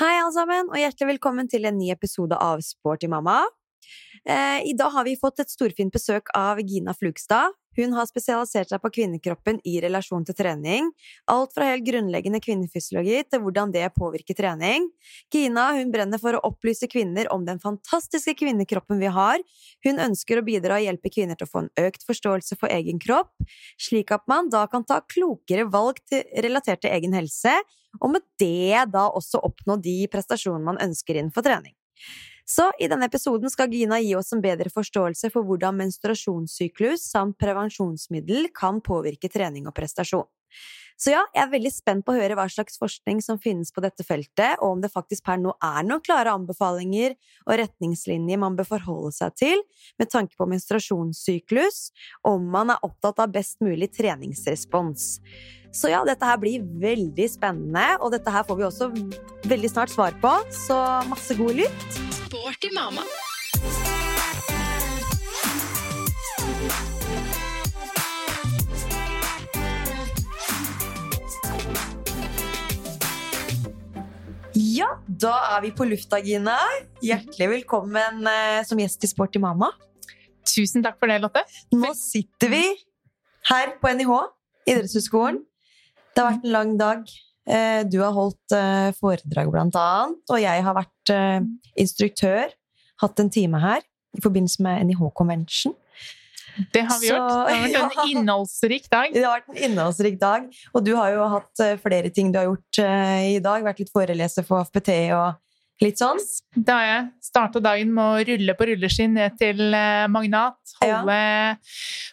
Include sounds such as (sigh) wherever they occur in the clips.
Hei, alle sammen, og hjertelig velkommen til en ny episode av Sporty mamma. Eh, I dag har vi fått et storfint besøk av Gina Flugstad. Hun har spesialisert seg på kvinnekroppen i relasjon til trening. Alt fra helt grunnleggende kvinnefysiologi til hvordan det påvirker trening. Gina hun brenner for å opplyse kvinner om den fantastiske kvinnekroppen vi har. Hun ønsker å bidra og hjelpe kvinner til å få en økt forståelse for egen kropp, slik at man da kan ta klokere valg relatert til egen helse, og med det da også oppnå de prestasjonene man ønsker innenfor trening. Så i denne episoden skal Gina gi oss en bedre forståelse for hvordan menstruasjonssyklus samt prevensjonsmiddel kan påvirke trening og prestasjon. Så ja, jeg er veldig spent på å høre hva slags forskning som finnes på dette feltet, og om det faktisk per nå er noen klare anbefalinger og retningslinjer man bør forholde seg til med tanke på menstruasjonssyklus, om man er opptatt av best mulig treningsrespons. Så ja, dette her blir veldig spennende, og dette her får vi også veldig snart svar på, så masse god lytt. Sporty mamma. Da er vi på lufta, Gina. Hjertelig velkommen eh, som gjest i Sporty mamma. Tusen takk for det, Lotte. Nå sitter vi her på NIH, idrettshøyskolen. Det har vært en lang dag. Eh, Du har holdt eh, foredrag, blant annet, og jeg har vært instruktør. Hatt en time her i forbindelse med NIH Convention. Det har vi Så- gjort. Det har vært en (laughs) Ja. innholdsrik dag. Det har vært en innholdsrik dag, og du har jo hatt eh, flere ting du har gjort eh, i dag. Vært litt foreleser for FPT og litt sånn. Da har jeg starta dagen med å rulle på rulleski ned til eh, Magnat. Holde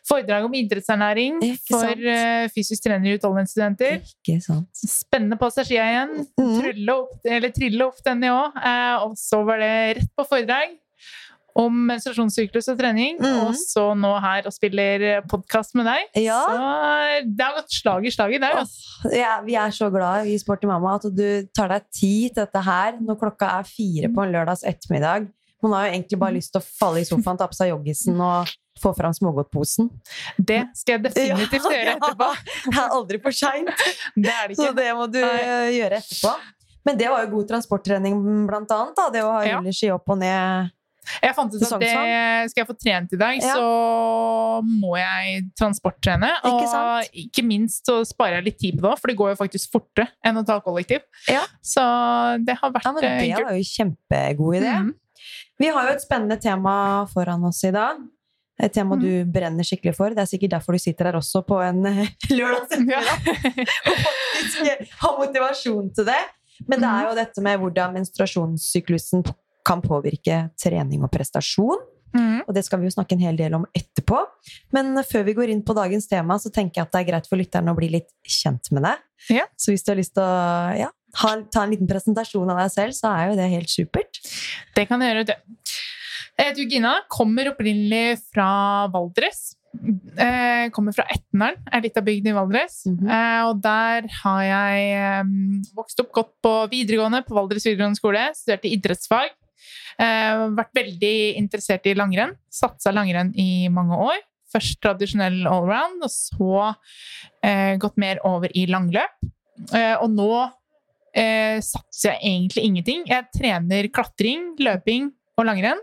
foredrag om idrettsernæring for fysisk trener utholdenhetsstudenter. Ikke sant. Spennende på seg skia igjen. Mm. Opp, eller trille opp den i òg. Og så var det rett på foredrag om menstruasjonssyklus og trening. mm. Og så nå her og spiller podkast med deg. Ja. Så det har gått slag i slag i dag. altså. Ja, vi er så glad i Sporty mamma at du tar deg tid til dette her når klokka er fire på en lørdags ettermiddag. Hun har jo egentlig bare lyst til å falle i sofaen, ta på seg joggisen og få fram smågodtposen. Det skal jeg definitivt Ja, (laughs) gjøre ja. etterpå. Det er aldri for seint, så det må du Nei. eh, gjøre etterpå. Men det var jo god transporttrening, blant annet. Da. Det å ha Ja. rulleski opp og ned. Jeg fant ut at det, skal jeg få trent i dag, Ja. så må jeg transporttrene. Ikke Og sant? ikke minst så sparer jeg litt tid på det, for det går jo faktisk fortere enn å ta kollektiv. Ja. Så det har vært Ja, men eh, det kult. var jo kjempegod idé. Mm. Vi har jo et spennende tema foran oss i dag. Et tema Mhm. du brenner skikkelig for. Det er sikkert derfor du sitter her også på en eh, (laughs) Ja. og faktisk har motivasjon til det. Men det er jo dette med hvordan menstruasjonssyklusen kan påvirke trening og prestasjon. Mm. Og det skal vi jo snakke en hel del om etterpå. Men før vi går inn på dagens tema, så tenker jeg at det er greit for lytterne å bli litt kjent med deg. Ja. Så hvis du har lyst til å ja, ha, ta en liten presentasjon av deg selv, så er jo det helt supert. Det kan jeg gjøre, du. Jeg heter Gina, kommer opprinnelig fra Valdres. Eh, kommer fra Etneren, er litt av bygden i Valdres. Mhm. eh, og der har jeg eh, vokst opp godt på videregående, på Valdres videregående skole. Studerte idrettsfag. Eh, vært veldig interessert i langrenn. Satsa langrenn i mange år. Først tradisjonell allround, og så eh, gått mer over i langløp. Eh, og nå eh, satser jeg egentlig ingenting. Jeg trener klatring, løping og langrenn.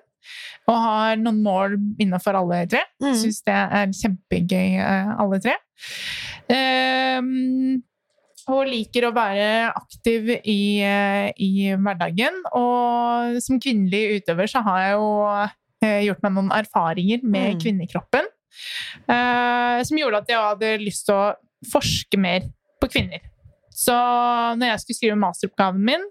Og har noen mål innenfor alle tre. Mm. Syns det er kjempegøy, alle tre. Ehm, og liker å være aktiv i, eh, i hverdagen. Og som kvinnelig utøver så har jeg jo eh, gjort meg noen erfaringer med Mm. kvinnekroppen. eh, som gjorde at jeg hadde lyst til å forske mer på kvinner. Så når jeg skulle skrive masteroppgaven min,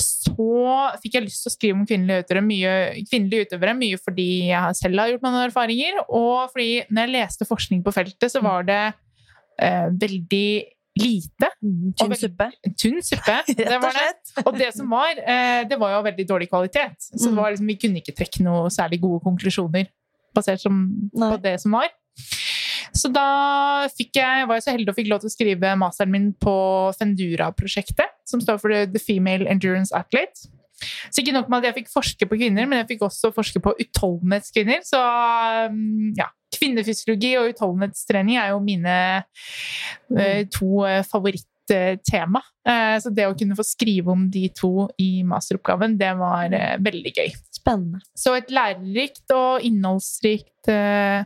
så fikk jeg lyst til å skrive om kvinnelige utøvere mye, kvinnelige utøvere, mye fordi jeg selv har gjort meg noen erfaringer, og fordi når jeg leste forskning på feltet, så var det eh, veldig lite. Mm, Tynn suppe. Tynn suppe. (laughs) Det var det. Og det som var, eh, det var jo av veldig dårlig kvalitet. Så Mm. det var liksom, vi kunne ikke trekke noe særlig gode konklusjoner basert som, på det som var. Så da jeg, var jeg så heldig og fikk lov til å skrive masteren min på Fendura-prosjektet, som står for The Female Endurance Athlete. Så ikke nok med at jeg fikk forske på kvinner, men jeg fikk også forske på utholdenhetskvinner. Så um, ja, kvinnefysiologi og utholdenhetstrening er jo mine eh, to eh, favorittema. Eh, så det å kunne få skrive om de to i masteroppgaven, det var eh, veldig gøy. Spennende. Så et lærerikt og innholdsrikt eh,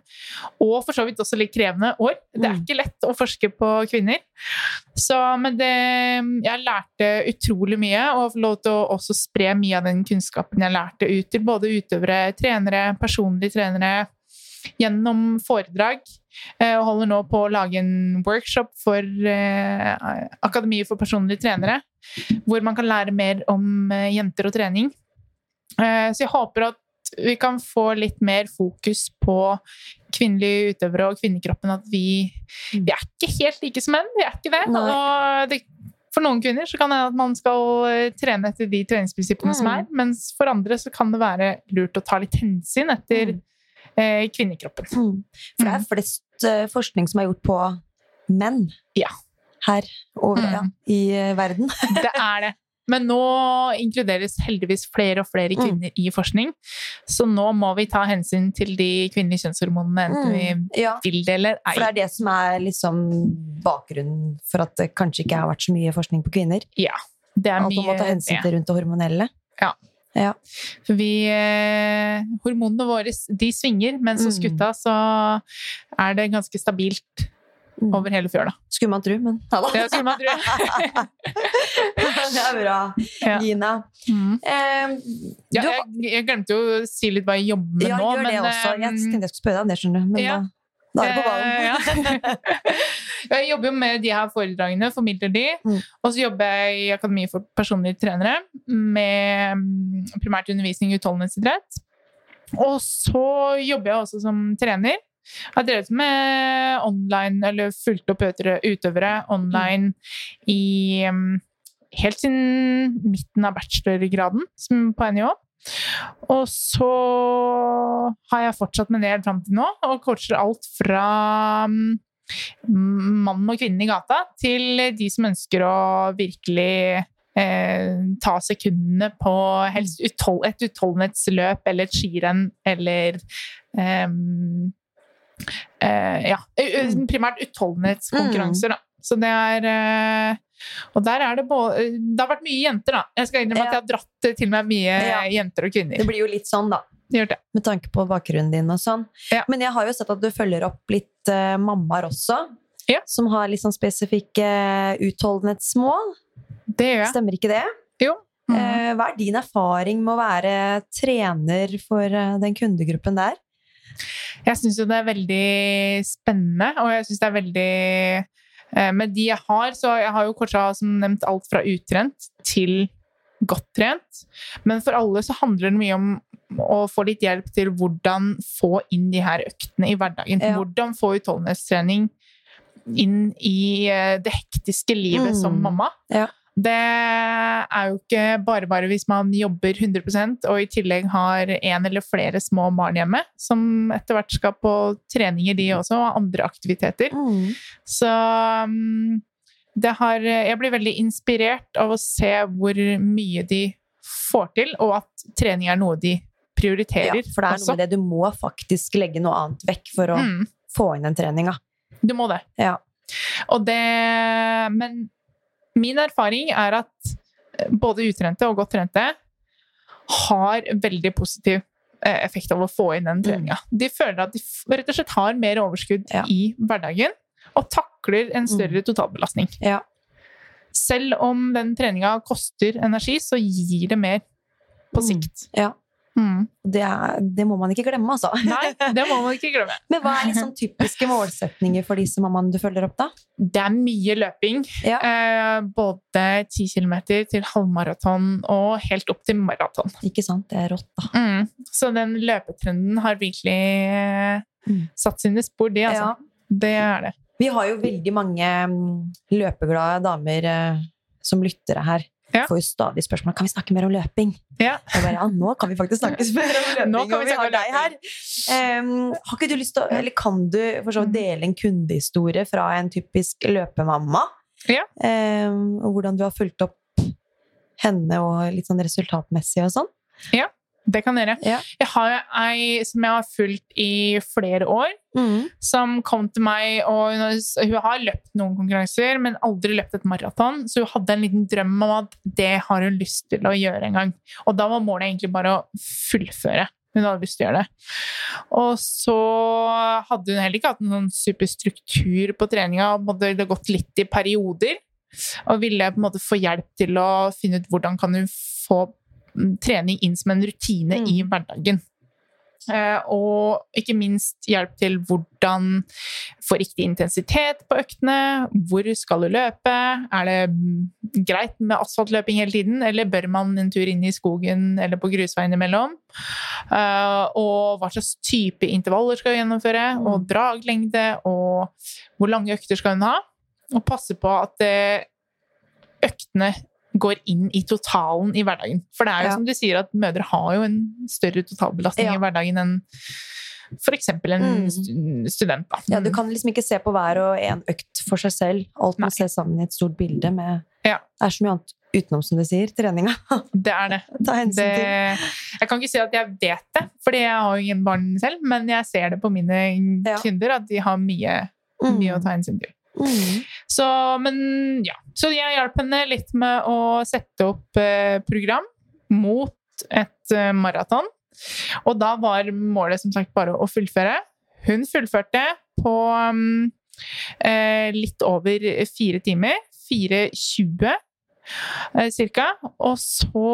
og for så vidt også litt krevende år. Det er Mm. ikke lett å forske på kvinner. Så, men det, jeg lærte utrolig mye, og fikk lov til å også spre mye av den kunnskapen jeg lærte ut til både utøvere, trenere, personlige trenere, gjennom foredrag. Eh, Og holder nå på å lage en workshop for eh, Akademiet for personlige trenere, hvor man kan lære mer om eh, jenter og trening. Eh, Så jeg håper at vi kan få litt mer fokus på kvinnelige utøvere og kvinnekroppen. At vi, vi er ikke helt like som menn. Vi er ikke det. Og det, for noen kvinner så kan det at man skal trene etter de treningsprinsippene som Mm. er, mens for andre så kan det være lurt å ta litt hensyn etter Mm. Eh, kvinnekroppen. Mm. For det er flest eh, forskning som er gjort på menn Ja. her over, Mm. ja, i eh, verden. (laughs) Det er det. Men nå inkluderes heldigvis flere og flere Mm. kvinner i forskning, så nå må vi ta hensyn til de kvinnelige kjønnshormonene, enten Mm. Ja, vi vil det eller ei. for det er det som er liksom bakgrunnen for at det kanskje ikke har vært så mye forskning på kvinner. Ja, det er At man må ta mye hensyn til rundt det hormonelle. For vi eh, Hormonene våre de svinger, mens hos Mm. gutta så er det ganske stabilt Mm. over hele fjøla. Skulle man tro, men ja da. Det skulle man tro. (laughs) det er bra, Ja. Gina. Mm. Eh, Ja, jeg, jeg glemte jo å si litt hva jeg jobber med ja, nå, gjør men det også. Jeg eh, tenkte jeg skulle spørre deg om det, skjønner du. Men ja. da, da er det på ballen. (laughs) Jeg jobber jo med de her foredragene, formidler de. Mm. Og så jobber jeg i Akademi for personlige trenere med mm, primært undervisning i utholdenhetsidrett. Og så jobber jeg også som trener. Jeg har drevet med online, eller fulgt opp utøvere, online i mm, helt siden midten av bachelorgraden som på NIH. Og så har jeg fortsatt med det helt fram til nå, og coacher alt fra mm, mann og kvinne i gata til de som ønsker å virkelig eh, ta sekundene på helst uthold, et utholdenhetsløp eller et skirenn eller eh, eh, Ja, primært utholdenhetskonkurranser, da. Så det er eh, Og der er det både Det har vært mye jenter, da. Jeg skal innrømme at jeg har dratt til meg mye Ja. jenter og kvinner. Det blir jo litt sånn, da. Med tanke på bakgrunnen din og sånn. Ja. Men jeg har jo sett at du følger opp litt uh, mammaer også. Ja. Som har litt sånn spesifikke eh, utholdenhetsmål. Det gjør jeg. Stemmer ikke det? Jo. Mm. Eh, hva er din erfaring med å være trener for eh, den kundegruppen der? Jeg syns jo det er veldig spennende, og jeg syns det er veldig eh, Med de jeg har, så jeg har jo coacha som nevnt alt fra utrent til godt trent. Men for alle så handler det mye om å få litt hjelp til hvordan få inn de her øktene i hverdagen. Ja. Hvordan få utholdenhetstrening inn i eh, det hektiske livet Mm. som mamma. Ja. Det er jo ikke bare bare hvis man jobber 100% og i tillegg har en eller flere små barn hjemme, som etter hvert skal på treninger, de også, og andre aktiviteter. Mm. Så um, det har Jeg blir veldig inspirert av å se hvor mye de får til, og at trening er noe de prioriterer. Ja, for det er noe med det du må faktisk legge noe annet vekk for å Mm, få inn den treninga. du må det. Ja. Og det Men min erfaring er at både utrente og godt trente har veldig positiv eh, effekt av å få inn den treninga. De føler at de rett og slett har mer overskudd Mm. Ja. i hverdagen og takler en større totalbelastning. Ja. Selv om den treninga koster energi, så gir det mer på Mm. sikt. Ja. Mm. Det, er, det må man ikke glemme, altså. (laughs) Nei, det må man ikke glemme. (laughs) Men hva er liksom typiske målsetninger for disse mammaene du følger opp, da? Det er mye løping. Ja. Eh, både 10 km til halvmaraton og helt opp til maraton. Ikke sant? Det er rått, da. Mm. Så den løpetrenden har virkelig eh, Mm. satt sine spor, det, altså. Ja. Det er det. Vi har jo veldig mange mm, løpeglade damer eh, som lyttere her. Ja. Får jo stadig spørsmål kan vi snakke mer om løping. Ja. Jeg bare, ja, nå kan vi faktisk snakke (laughs) mer om løping. Nå kan vi, vi har deg her. Um, har ikke du lyst til å, eller kan du for så vidt dele en kundehistorie fra en typisk løpemamma? Ja. Um, og hvordan du har fulgt opp henne og litt sånn resultatmessig og sånn? Det kan dere. Ja. Jeg har ei som jeg har fulgt i flere år, som kom til meg og hun har, hun har løpt noen konkurranser, men aldri løpt et maraton. Så hun hadde en liten drøm om at det har hun lyst til å gjøre en gang. Og da var målet egentlig bare å fullføre. Hun hadde lyst til å gjøre det. Og så hadde hun heller ikke hatt noen superstruktur på treninga. Det hadde gått litt i perioder. Og ville på en måte få hjelp til å finne ut hvordan kan hun få mm, trening inn som en rutine Mm. i hverdagen. Eh, og ikke minst hjelp til hvordan få riktig intensitet på øktene. Hvor skal du løpe? Er det mm, greit med asfaltløping hele tiden, eller bør man en tur inn i skogen eller på grusveien imellom? Eh, og hva slags type intervaller skal du gjennomføre? Mm. Og draglengde, og hvor lange økter skal hun ha? Og passe på at eh, øktene går inn i totalen i hverdagen. For det er jo Ja. som du sier, at mødre har jo en større totalbelastning Ja. i hverdagen enn eksempel en Mm. student. Da. Ja, du kan liksom ikke se på hver og en økt for seg selv. Alt må ses sammen i et stort bilde. Med, Ja. Det er så mye annet utenom, som du sier, treninga. (laughs) Det er det. (laughs) Ta hensyn det. til. Jeg kan ikke si at jeg vet det, fordi jeg har jo ingen barn selv, men jeg ser det på mine Ja. kunder at de har mye, mye å ta hensyn til. Mm. Så, men ja. Så jeg hjalp henne litt med å sette opp eh, program mot et eh, maraton. Og da var målet som sagt bare å fullføre. Hun fullførte på um, eh, litt over fire timer. 4.20 eh, cirka. Og så,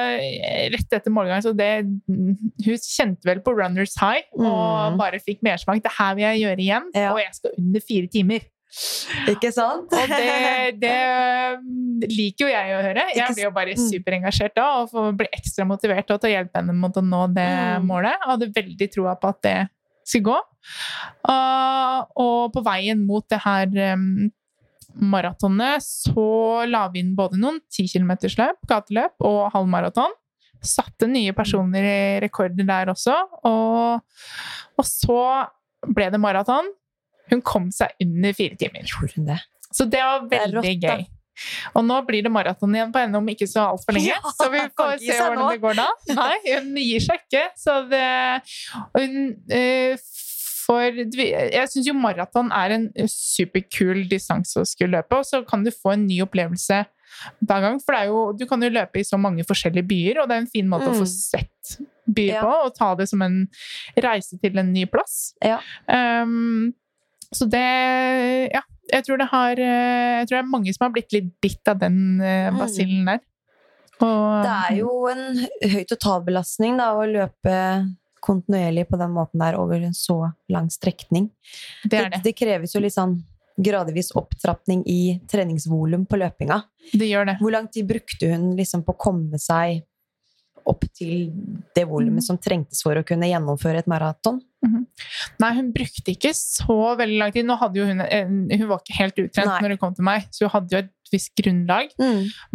eh, rett etter målgang, så det Hun kjente vel på runners high og Mm. bare fikk mersmak. Det her vil jeg gjøre igjen, Ja. og jeg skal under fire timer. Ikke sant? Og det, det liker jo jeg å høre. Jeg blir jo bare Mm. superengasjert da, og får bli ekstra motivert til å hjelpe henne mot å nå det Mm. målet. Jeg hadde veldig troa på at det skulle gå. Uh, og på veien mot det her um, maratonet så la vi inn både noen 10 km-løp, gateløp og halvmaraton. Satte nye personer i rekorder der også. Og, og så ble det maraton. Hun kom seg under fire timer. Gjorde hun det? Så det var Det veldig rått, gøy. Og nå blir det maraton igjen på henne om ikke så altfor lenge. Ja, så vi får se hvordan det går da. Nei, hun gir seg ikke. Så det hun, uh, for, Jeg syns jo maraton er en superkul distanse å skulle løpe, og så kan du få en ny opplevelse hver gang. For det er jo, du kan jo løpe i så mange forskjellige byer, og det er en fin måte å få Mm. sett byer Ja. på, og ta det som en reise til en ny plass. Ja. Um, så det Ja. Jeg tror, det har, eh, jeg tror det er mange som har blitt litt bitt av den eh, Mm. basillen der. Og, Det er jo en høy totalbelastning da, å løpe kontinuerlig på den måten der over en så lang strekning. det er det. det kreves jo litt sånn gradvis opptrapping i treningsvolum på løpinga. Det gjør det. Hvor lang tid brukte hun liksom på å komme seg opp til det volumet Mm. som trengtes for å kunne gjennomføre et maraton? Nei, hun brukte ikke så veldig lang tid. Nå hadde jo hun, hun var ikke helt utrent Nei. når hun kom til meg, så hun hadde jo et visst grunnlag.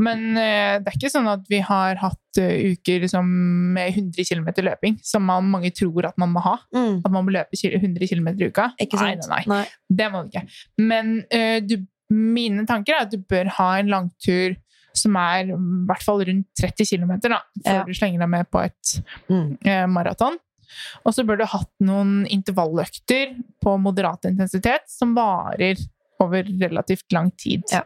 Men uh, det er ikke sånn at vi har hatt uh, uker liksom, med 100 km løping, som man, mange tror at man må ha. Mm. At man må løpe 100 km i uka. Nei, nei, nei. Det må du ikke. Men uh, du, mine tanker er at du bør ha en langtur som er i hvert fall rundt 30 km, da, før Ja. du slenger deg med på et Mm. eh, maraton. Og så bør du ha hatt noen intervalløkter på moderat intensitet som varer over relativt lang tid. Ja.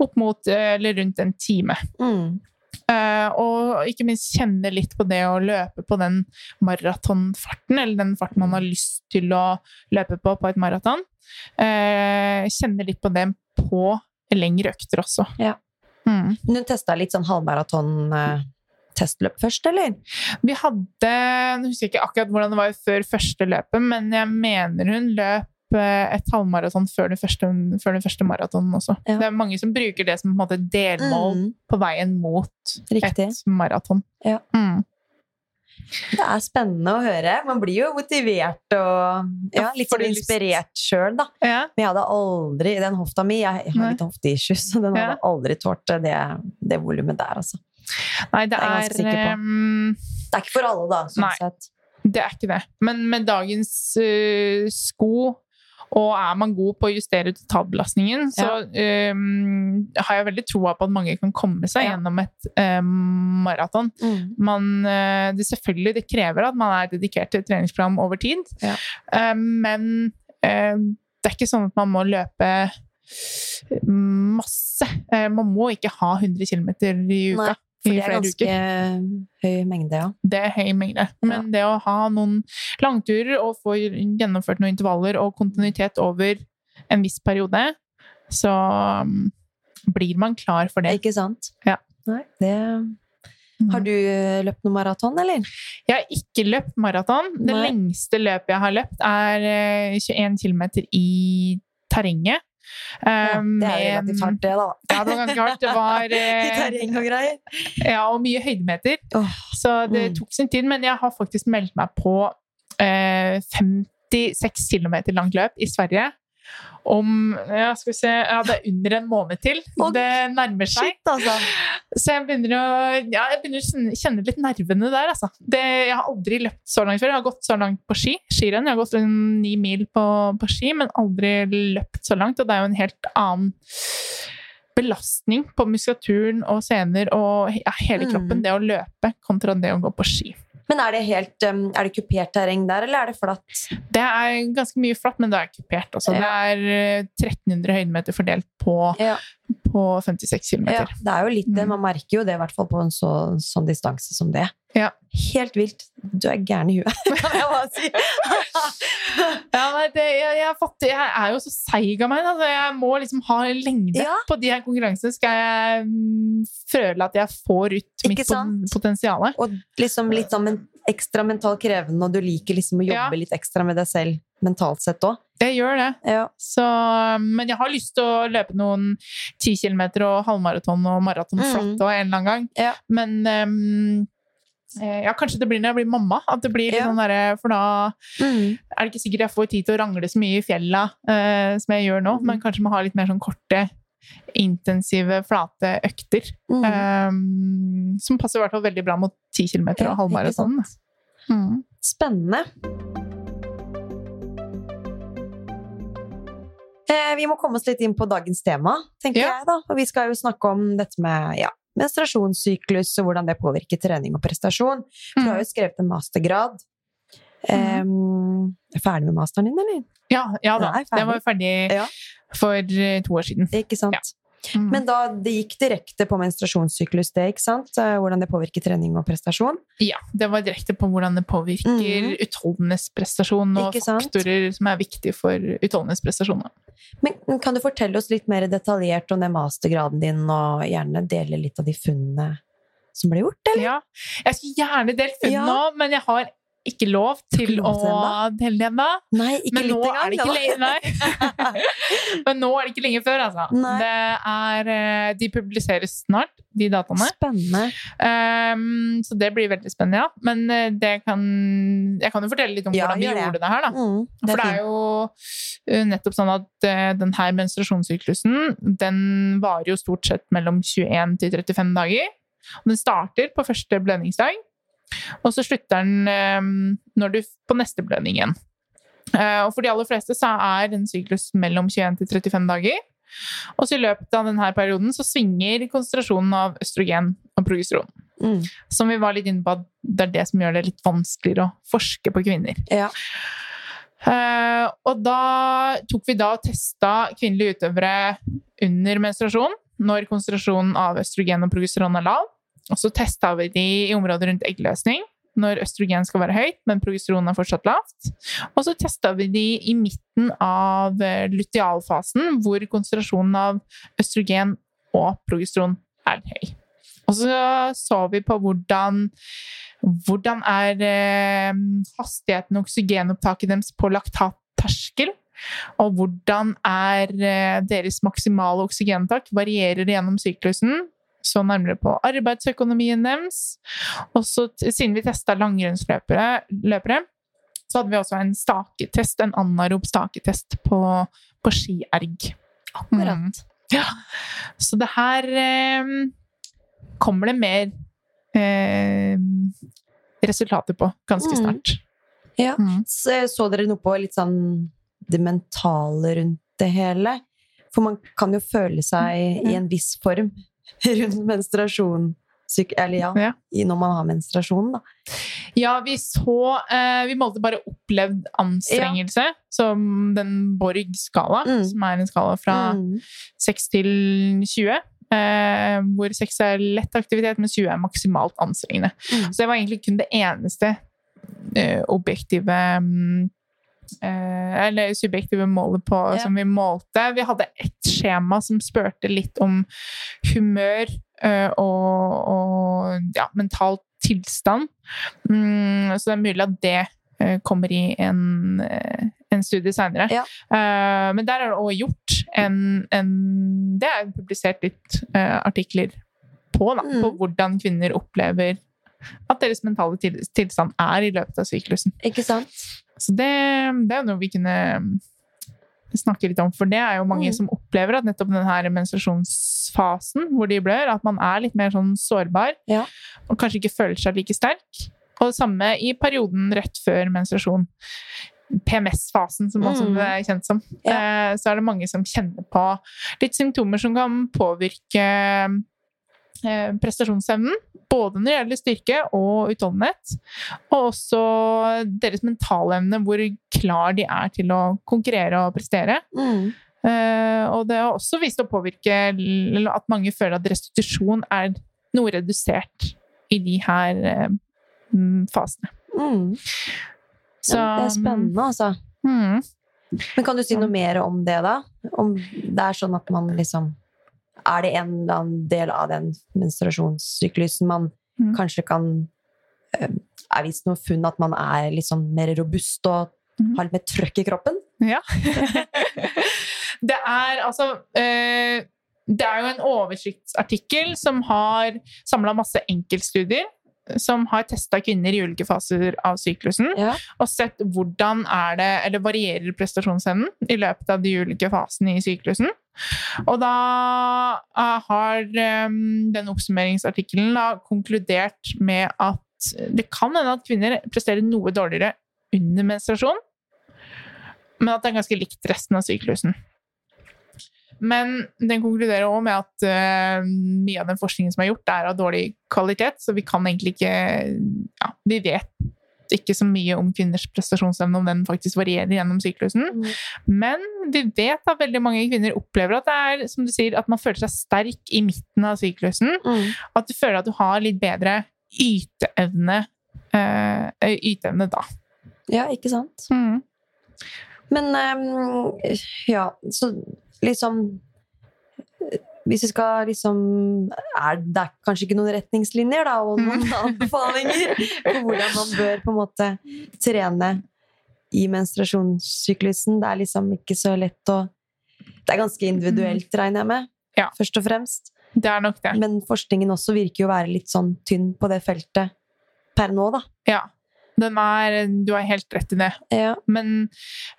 Opp mot eh, eller rundt en time. Mm. Uh, og ikke minst kjenne litt på det å løpe på den maratonfarten, eller den farten man har lyst til å løpe på på et maraton. Uh, kjenne litt på det på lengre økter også. Ja. Mm. Hun testa litt sånn halvmaraton-testløp først, eller? Vi hadde Nå husker jeg ikke akkurat hvordan det var før første løpet, men jeg mener hun løp eh, et halvmaraton før den første, før første maratonen også. Ja. Det er mange som bruker det som på en måte delmål Mm. på veien mot Riktig. et maraton. Ja. Mm. Det er spennende å høre. Man blir jo motivert og ja, litt sånn inspirert sjøl, da. Ja. Men jeg hadde aldri Den hofta mi Jeg jeg har litt hofteissues, så den hadde aldri tålt det, det volumet der, altså. Nei, det Det er jeg ganske sikker på. ehm, Det er ikke for alle, da, sånn Nei. sett. Det er ikke det. Men med dagens uh, sko, og er man god på å justere totalbelastningen, så um, har jeg veldig troa på at mange kan komme seg Ja. gjennom et um, maraton. Mm. Man, eh, det selvfølgelig det krever at man er dedikert til et treningsprogram over tid, Ja. um, men eh, det er ikke sånn at man må løpe masse. Man må ikke ha 100 km i uka. Nei, For det er ganske høy mengde, ja. Det er høy mengde. Men det å ha noen langturer og få gjennomført noen intervaller og kontinuitet over en viss periode, så um, blir man klar for det. Ikke sant? Ja. Nei, det Har du eh, løpt noe maraton, eller? Jeg har ikke løpt maraton. Det Nei. lengste løpet jeg har løpt, er eh, 21 km i terrenget. Ja, Eh, det er jo relativt hardt, det, da. Ja, det var ganske hardt. Det var (laughs) I eh, terreng og greier. Ja, og mye høydemeter. Oh, Så det mm. tok sin tid, men jeg har faktisk meldt meg på eh, 56 km langt løp i Sverige. Om ja, skal vi se, ja, det er under en måned til. Og, Det nærmer seg. Shit, altså! Så jeg begynner å ja, jeg begynner å kjenne- litt nervene der. Altså. Det, jeg har aldri løpt så langt før. Jeg har gått så langt på ski. skirenn. Jeg har gått ni mil på, på ski, men aldri løpt så langt. Og det er jo en helt annen belastning på muskulaturen og sener og ja, hele Mm. kroppen, det å løpe kontra det å gå på ski. Men er det helt um, Er det kupert terreng der, eller er det flatt? Det er ganske mye flatt, men det er kupert. Altså. Det er eh, 1300 høydemeter fordelt på, Ja. På 56 km. Ja, det er jo litt det. Mm. Man merker jo det, i hvert fall på en så, sånn distanse som det. Ja. Helt vilt. Du er gæren i huet, (laughs) kan jeg bare si. (laughs) Ja, nei, det, jeg, jeg, har fått, jeg er jo så seig av meg. Altså, jeg må liksom ha en lengde Ja. på de her konkurransene. Skal jeg mm, føle at jeg får ut mitt potensial. Og liksom litt sånn ekstra mentalt krevende, og du liker liksom å jobbe litt ekstra med deg selv mentalt sett òg. Jeg gjør det. Ja. Så, men jeg har lyst til å løpe noen 10 km og halvmaraton og maraton flatt mm. en eller annen gang. Ja. Men ehm, eh, ja, kanskje det blir når jeg blir mamma. At det blir litt Ja. sånn der, For da Mm. er det ikke sikkert jeg får tid til å rangle så mye i fjella uh, som jeg gjør nå. Mm. Men kanskje må ha litt mer sånn korte, intensive, flate økter. Mm. Um, som passer i hvert fall veldig bra mot 10 km og halvmaraton. Mm. Spennende. Eh, vi må komme oss litt inn på dagens tema, tenker Ja. jeg. da. Og vi skal jo snakke om dette med ja, menstruasjonssyklus og hvordan det påvirker trening og prestasjon. For du har Mm. jo skrevet en mastergrad. Eh, er ferdig med masteren din, eller? Ja, ja da. Den. Var ferdig Ja. for to år siden. Ikke sant? Mm. Men da det gikk direkte på menstruasjonssyklus, det, ikke sant? Eh, Hvordan det påvirker trening og prestasjon. Ja, det var direkte på hvordan det påvirker mm. utholdenhetsprestasjon og faktorer som er viktige for utholdenhetsprestasjon. Men kan du fortelle oss litt mer detaljert om den mastergraden din, og gjerne dele litt av de funnene som ble gjort, eller? Ja, jeg skulle gjerne delt funn Ja. nå, men jeg har ikke lov til ikke lov å det ennå. Nei, ikke Men nå nå er det ikke lenge. (laughs) Men nå er det ikke lenge før, altså. Det er, eh, de publiseres snart, de dataene. Spennende. Um, så det blir veldig spennende, ja. Men eh, det kan, jeg kan jo fortelle litt om Ja, hvordan vi gjorde det. det her. Mm, For det er jo eh, nettopp sånn at denne den menstruasjonssyklusen den varer jo stort sett mellom 21 til 35 dager. Og den starter på første blødningsdag, og så slutter den eh, når du på neste blødning igjen. Eh, Og for de aller fleste så er en syklus mellom 21 til 35 dager. Og så i løpet av denne perioden så svinger konsentrasjonen av østrogen og progesteron. Mm. Som vi var litt inne på at det er det som gjør det litt vanskeligere å forske på kvinner. Ja. Eh, og da tok vi da og testa kvinnelige utøvere under menstruasjon, når konsentrasjonen av østrogen og progesteron er lav. Og så testa vi de i området rundt eggløsning, når østrogen skal være høyt, men progesteron er fortsatt lavt. Og så testa vi de i midten av eh, lutealfasen, hvor konsentrasjonen av østrogen og progesteron er høy. Og så så vi på hvordan hvordan er eh, hastigheten og oksygenopptaket deres på laktatterskel? Og hvordan er eh, deres maksimale oksygenopptak? Varierer gjennom syklusen? Så nærmere på arbeidsøkonomien deres. Og så, siden vi testa langrennsløpere, så hadde vi også en staketest, en anarob staketest på, på skierg. Akkurat. Mm. Ja. Så det her eh, kommer det mer eh, resultater på ganske Mm. snart. Ja. Mm. Så, så dere noe på litt sånn det mentale rundt det hele? For man kan jo føle seg i en viss form (laughs) rundt menstruasjon. Eller ja, Ja. i når man har menstruasjon, da. Ja, vi så eh, Vi målte bare opplevd anstrengelse, som den Borg-skala, Mm. som er en skala fra Mm. 6 til 20. Eh, hvor 6 er lett aktivitet, men 20 er maksimalt anstrengende. Mm. Så det var egentlig kun det eneste eh, objektive eh, Eller subjektive målet på, Ja. som vi målte. Vi hadde ett skjema som spurte litt om humør eh, og, og ja, mental tilstand. Mm, så det er mulig at det eh, kommer i en, eh, en studie seinere. Ja. Eh, men der er det også gjort en, en Det er publisert litt eh, artikler på, da, Mm. på hvordan kvinner opplever at deres mentale til- tilstand er i løpet av syklusen. Ikke sant? Så det, det er noe vi kunne mm, snakke litt om, for det er jo mange Mm. som opplever at nettopp den her menstruasjonsfasen hvor de blør, at man er litt mer sånn sårbar, Ja. og kanskje ikke føler seg like sterk. Og det samme i perioden rett før menstruasjon. PMS-fasen, som også Mm. det er kjent som. Ja. Så er det mange som kjenner på litt symptomer som kan påvirke eh, prestasjonsevnen. Både når det gjelder styrke og utholdenhet. Og også deres mentale evne, hvor klar de er til å konkurrere og prestere. Mm. Eh, og det har også vist å påvirke at mange føler at restitusjon er noe redusert i de her eh, mm, fasene. Mm. Så, Ja, det er spennende, altså. Mm. Men kan du si noe mer om det, da? Om det er sånn at man liksom Er det en eller annen del av den menstruasjonssyklusen man Mm. kanskje kan eh, Er vist noe funn at man er liksom mer robust og Mm. har litt mer trøkk i kroppen? Ja. (laughs) det er altså eh, Det er jo en oversiktsartikkel som har samla masse enkeltstudier. Som har testa kvinner i ulike faser av syklusen. Ja. Og sett hvordan er det, eller varierer prestasjonsevnen i løpet av de ulike fasene i syklusen. Og da eh, har eh, den oppsummeringsartikkelen konkludert med at det kan hende at kvinner presterer noe dårligere under menstruasjon, men at det er ganske likt resten av syklusen. Men den konkluderer òg med at uh, mye av den forskningen som er gjort, er av dårlig kvalitet, så vi kan egentlig ikke ja, Vi vet ikke så mye om kvinners prestasjonsevne, om den faktisk varierer gjennom syklusen. Mm. Men vi vet at veldig mange kvinner opplever at det er som du sier, at man føler seg sterk i midten av syklusen. Mm. At du føler at du har litt bedre yteevne, øh, yteevne da. Ja, ikke sant? Mm. Men øh, ja, så liksom Hvis vi skal liksom er, Det er kanskje ikke noen retningslinjer da, og noen anbefalinger på hvordan man bør på en måte trene i menstruasjonssyklusen. Det er liksom ikke så lett å Det er ganske individuelt, regner jeg med. Ja. Først og fremst. Det er nok det. Men forskningen også virker jo å være litt sånn tynn på det feltet per nå, da. Ja. Er, du har helt rett i det. Ja. Men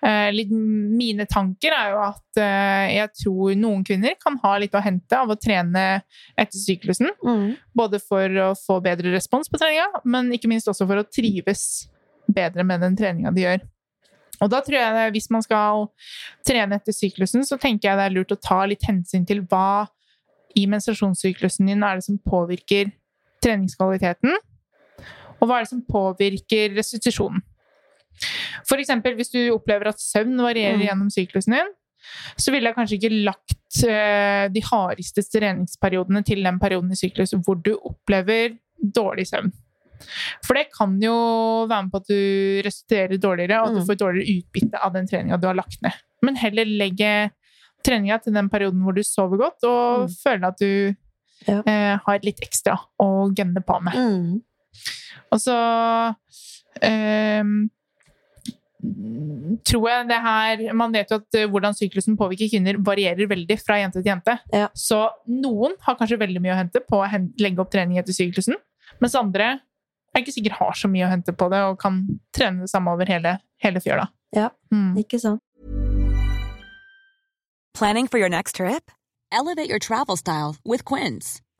uh, litt, mine tanker er jo at uh, jeg tror noen kvinner kan ha litt å hente av å trene etter syklusen. Mm. Både for å få bedre respons på treninga, men ikke minst også for å trives bedre med den treninga de gjør. Og da tror jeg det, hvis man skal trene etter syklusen, så tenker jeg det er lurt å ta litt hensyn til hva i menstruasjonssyklusen din er det som påvirker treningskvaliteten, og hva er det som påvirker restitusjonen. Eksempel hvis du opplever at søvn varierer Mm. gjennom syklusen din, så ville jeg kanskje ikke lagt eh, de hardeste treningsperiodene til den perioden i syklus hvor du opplever dårlig søvn. For det kan jo være med på at du restituerer dårligere, og at du Mm. får dårligere utbytte av den treninga du har lagt ned. Men heller legge treninga til den perioden hvor du sover godt, og Mm. føler at du Ja. eh, har litt ekstra å gunne på med. Mm. Og så ehm, tror jeg det her Man vet jo at eh, hvordan syklusen påvirker kvinner, varierer veldig fra jente til jente. Ja. Så noen har kanskje veldig mye å hente på å legge opp trening etter syklusen, mens andre er ikke sikkert har så mye å hente på det og kan trene det samme over hele, hele fjøla. Ja. Mm. Ikke sant? Planning for your next trip? Elevate your travel style with Quince.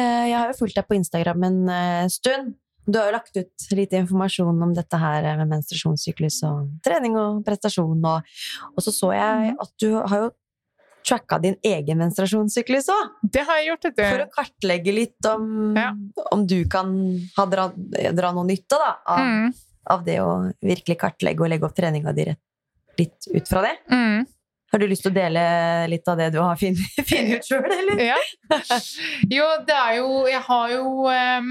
Jeg har jo fulgt deg på Instagram en eh, stund. Du har jo lagt ut litt informasjon om dette her eh, med menstruasjonssyklus og trening og prestasjon, og, og så så jeg at du har jo tracka din egen menstruasjonssyklus òg, Det har jeg gjort, vet for å kartlegge litt om, Ja. om du kan ha dra, dra noe nytte da, av, Mm. av det å virkelig kartlegge og legge opp treninga di litt ut fra det. Mm. Har du lyst til å dele litt av det du har funnet (laughs) funnet ut sjøl, eller? Ja. Jo, det er jo Jeg har jo um,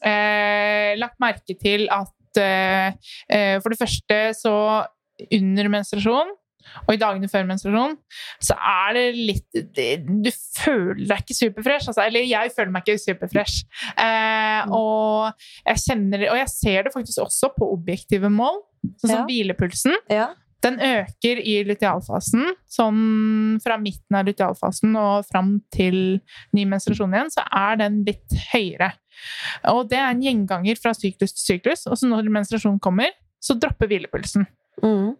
eh, lagt merke til at eh, eh, for det første så under menstruasjon og i dagene før menstruasjon, så er det litt det, Du føler deg ikke superfresh. Altså, eller jeg føler meg ikke superfresh. Eh, og jeg kjenner Og jeg ser det faktisk også på objektive mål, sånn som Ja. hvilepulsen. Ja. Den øker i lutealfasen. Sånn fra midten av lutealfasen og fram til ny menstruasjon igjen, så er den litt høyere. Og det er en gjenganger fra syklus til syklus. Og så når menstruasjonen kommer, så dropper hvilepulsen. Mm.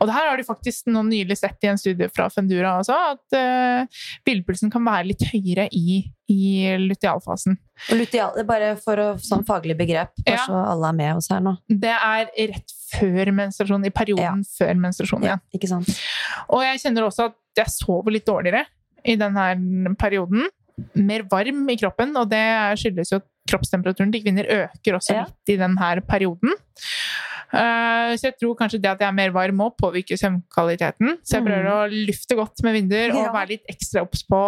Og det her har de faktisk nå nylig sett i en studie fra Fendura også, at uh, hvilepulsen kan være litt høyere i, i lutealfasen. Luteal, det er bare for å, sånn faglig begrep, bare Ja. så alle er med oss her nå. Det er rett før menstruasjon, i perioden før menstruasjon igjen. Ikke sant? Og jeg kjenner også at jeg sover litt dårligere i denne perioden. Mer varm i kroppen, og det skyldes jo at kroppstemperaturen til kvinner øker også Ja. litt i denne perioden. Eh, så jeg tror kanskje det at jeg er mer varm må påvirker søvnkvaliteten. Så jeg prøver å lufte godt med vinduer og være litt ekstra obs på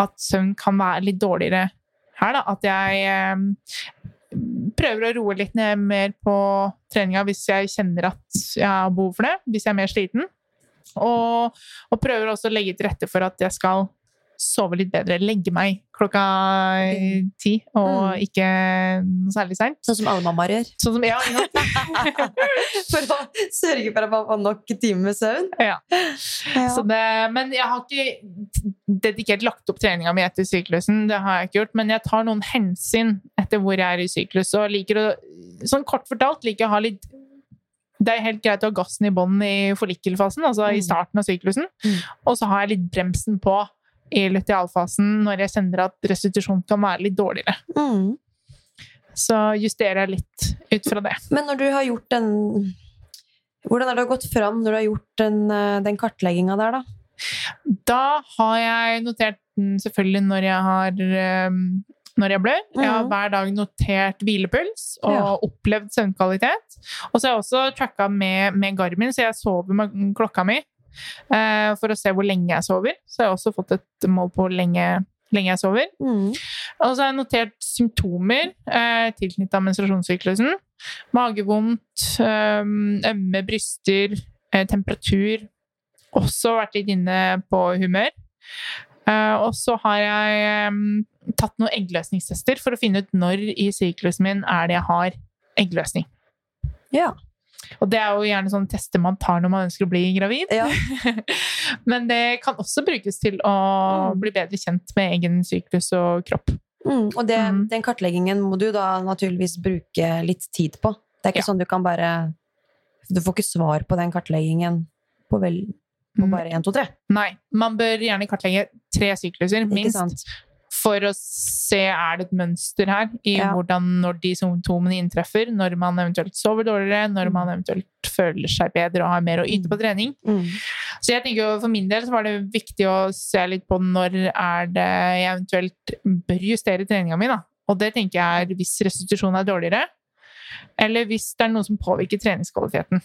at søvn kan være litt dårligere her. Da. At jeg eh, prøver å roe litt ned mer på treninga hvis jeg kjenner at jeg har behov for det. Hvis jeg er mer sliten. Og, og prøver også å legge til rette for at jeg skal sove litt bedre. Legge meg klokka ti, og Mm. ikke noe særlig seint. Sånn som alle mammaer gjør. Sånn som, ja? (laughs) For å sørge for at man får nok timer med søvn. ja. Ja. Så det, men jeg har ikke dedikert lagt opp treninga mi etter syklusen. Det har jeg ikke gjort, men jeg tar noen hensyn etter hvor jeg er i syklus. Og liker å, sånn kort fortalt liker jeg å ha litt det er helt greit å ha gassen i bånn i follikkelfasen, altså i Mm. starten av syklusen. Mm. Og så har jeg litt bremsen på i lutealfasen når jeg kjenner at restitusjon kan være litt dårligere. Mm. Så justerer jeg litt ut fra det. Men når du har gjort den Hvordan har det gått fram når du har gjort den, eh, den kartlegginga der, da? Da har jeg notert den selvfølgelig når jeg har um, når jeg blør. Jeg har Mhm. hver dag notert hvilepuls og Ja. opplevd søvnkvalitet. Og så har jeg også tracka med, med Garmin, så jeg sover med klokka mi eh, for å se hvor lenge jeg sover. Så jeg har også fått et mål på hvor lenge, lenge jeg sover. Mm. Og så har jeg notert symptomer eh, tilknyttet menstruasjonssyklusen. Magevondt, eh, ømme bryster, eh, temperatur. Også vært litt inne på humør. Eh, og så har jeg eh, tatt noen eggløsningstester for å finne ut når i syklusen min er det jeg har eggløsning. Ja. Og det er jo gjerne sånne tester man tar når man ønsker å bli gravid. ja. (laughs) Men det kan også brukes til å Mm. bli bedre kjent med egen syklus og kropp. Mm. Og det, Mm. den kartleggingen må du da naturligvis bruke litt tid på. Det er ikke Ja. sånn du kan bare Du får ikke svar på den kartleggingen på, vel, på Mm. bare 1, 2, 3. Nei. Man bør gjerne kartlegge tre sykluser, minst. For å se er det et mønster her i Ja. hvordan når de symptomene inntreffer, når man eventuelt sover dårligere, når Mm. man eventuelt føler seg bedre og har mer å yte på trening. Mm. Så jeg tenker jo for min del så var det viktig å se litt på når er det jeg eventuelt bør justere treninga mi, da. Og det tenker jeg er hvis restitusjonen er dårligere, eller hvis det er noe som påvirker treningskvaliteten.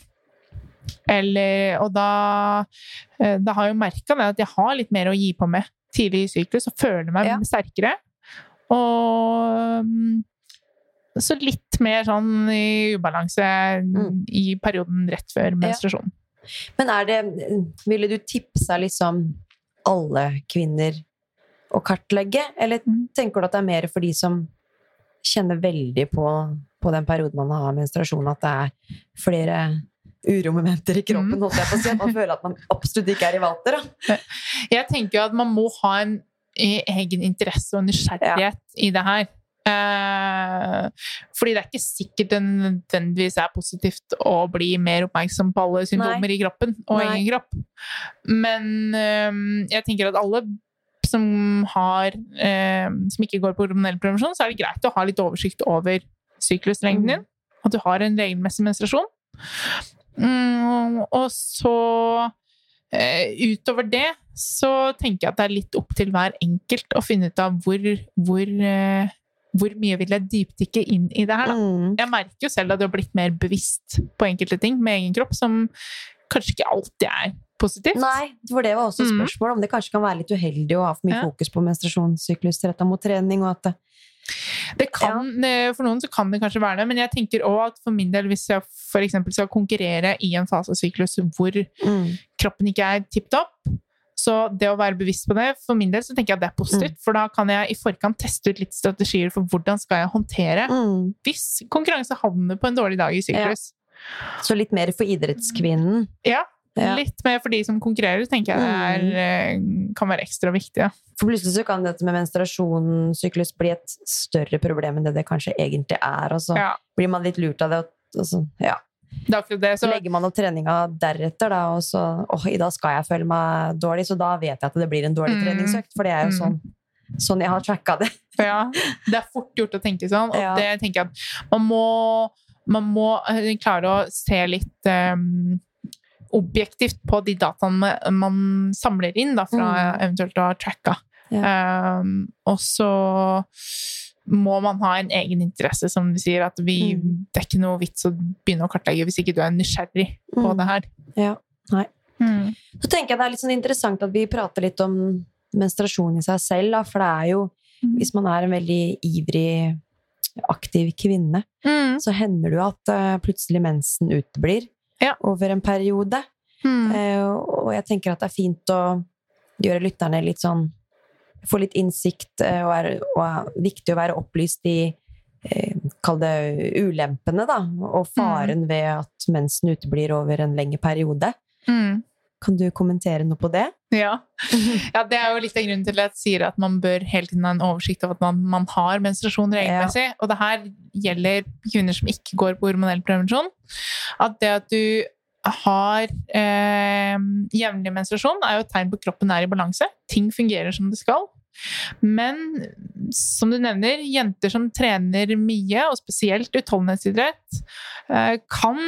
Eller, og da, eh, da har jeg jo merka at jeg har litt mer å gi på med tidlig i syklus og føler meg Ja. sterkere. Og mm, så litt mer sånn i ubalanse Mm. i perioden rett før menstruasjon. Men er det Ville du tipsa liksom alle kvinner å kartlegge, eller Mm. tenker du at det er mer for de som kjenner veldig på, på den perioden man har menstruasjon, at det er flere uromomenter i kroppen, Mm. jeg på å si, at man føler at man absolutt ikke er i vater, da. Jeg tenker jo at man må ha en eh, egen interesse og nysgjerrighet i det her. Eh, fordi det er ikke sikkert det nødvendigvis er positivt å bli mer oppmerksom på alle symptomer i kroppen og Nei. egen kropp. Men eh, jeg tenker at alle som har eh, som ikke går på hormonell prevensjon, så er det greit å ha litt oversikt over sykluslengden din. At du har en regelmessig menstruasjon. Mm, og så eh, utover det så tenker jeg at det er litt opp til hver enkelt å finne ut av hvor, hvor, eh, hvor mye vil jeg dypdykke inn i det her. Da. Mm. Jeg merker jo selv at jeg har blitt mer bevisst på enkelte ting med egen kropp, som kanskje ikke alltid er positivt. Nei, for det var også et Mm. spørsmål om det kanskje kan være litt uheldig å ha for mye Ja. fokus på menstruasjonssyklus retta mot trening, og at det Det kan, ja. For noen så kan det kanskje være det, men jeg tenker også at for min del, hvis jeg for eksempel skal konkurrere i en fasesyklus hvor mm. kroppen ikke er tipp topp, så det å være bevisst på det, for min del så tenker jeg at det er positivt. For da kan jeg i forkant teste ut litt strategier for hvordan skal jeg håndtere Mm. hvis konkurranse havner på en dårlig dag i syklus. Så litt mer for idrettskvinnen. Ja. Ja. Litt mer for de som konkurrerer, tenker jeg det er, eh, kan være ekstra viktig. Ja. For plutselig så kan dette med menstruasjonssyklus bli et større problem enn det det kanskje egentlig er, og så Ja. blir man litt lurt av det, og så, ja. Det det. Så legger man opp treninga deretter, da, og så åh, i dag skal jeg føle meg dårlig, så da vet jeg at det blir en dårlig Mm. treningsøkt, for det er jo Mm. sånn, sånn jeg har tracka det. (laughs) ja, det er fort gjort å tenke sånn, og Ja. det tenker jeg at man må, man må eh, klare å se litt eh, objektivt på de dataene man, samler inn da, fra Mm. eventuelt å ha tracka. Um, og så må man ha en egen interesse, som du sier. At vi, Mm. det er ikke noe vits å begynne å kartlegge hvis ikke du er nysgjerrig på Mm. det her. Ja, nei. Mm. Så tenker jeg det er litt sånn interessant at vi prater litt om menstruasjon i seg selv, da, for det er jo, Mm. hvis man er en veldig ivrig, aktiv kvinne, Mm. så hender det jo at uh, plutselig mensen uteblir Ja. over en periode. Mm. Eh, og jeg tenker at det er fint å gjøre lytterne litt sånn Få litt innsikt, eh, og, er, og er viktig å være opplyst i eh, Kall det ulempene, da, og faren ved at mensen uteblir over en lengre periode. Mm. Kan du kommentere noe på det? Ja. ja, det er jo litt av grunnen til at jeg sier at man bør hele tiden ha en oversikt over at man, man har menstruasjon regelmessig. Og det her gjelder kvinner som ikke går på hormonell prevensjon. At det at du har eh, jevnlig menstruasjon, er jo et tegn på at kroppen er i balanse. Ting fungerer som det skal. Men som du nevner, jenter som trener mye, og spesielt utholdenhetsidrett, eh, kan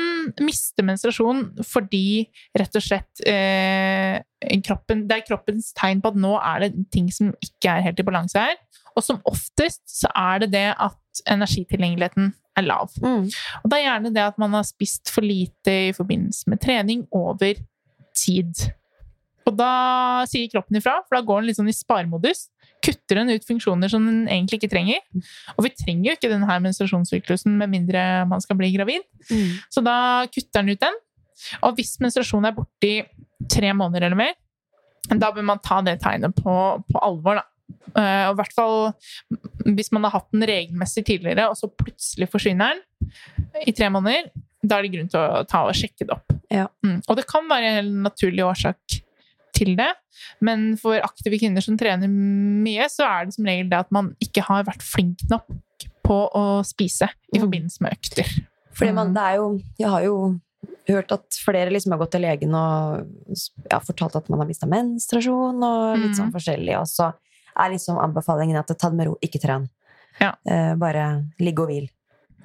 miste menstruasjon fordi rett og slett eh, kroppen, det er kroppens tegn på at nå er det ting som ikke er helt i balanse her. Og som oftest så er det det at energitilgjengeligheten er lav. Mm. Og det er gjerne det at man har spist for lite i forbindelse med trening over tid. Og da sier kroppen ifra, for da går den litt sånn i sparemodus. Kutter den ut funksjoner som den egentlig ikke trenger. Og vi trenger jo ikke denne menstruasjonssyklusen med mindre man skal bli gravid. Mm. Så da kutter den ut den. Og hvis menstruasjonen er borte i tre måneder eller mer, da bør man ta det tegnet på, på alvor, da. Eh, Og i hvert fall hvis man har hatt den regelmessig tidligere, og så plutselig forsvinner den i tre måneder, da er det grunn til å ta og sjekke det opp. Ja. Mm. Og det kan være en naturlig årsak til det, men for aktive kvinner som trener mye, så er det som regel det at man ikke har vært flink nok på å spise i Mm. forbindelse med økter. Fordi man, Mm. det er jo Jeg har jo hørt at flere liksom har gått til legen og ja, fortalt at man har mista menstruasjon og litt Mhm. sånn forskjellig. Og så er liksom anbefalingen at ta det med ro, ikke tren. Ja. Eh, bare ligg og hvil.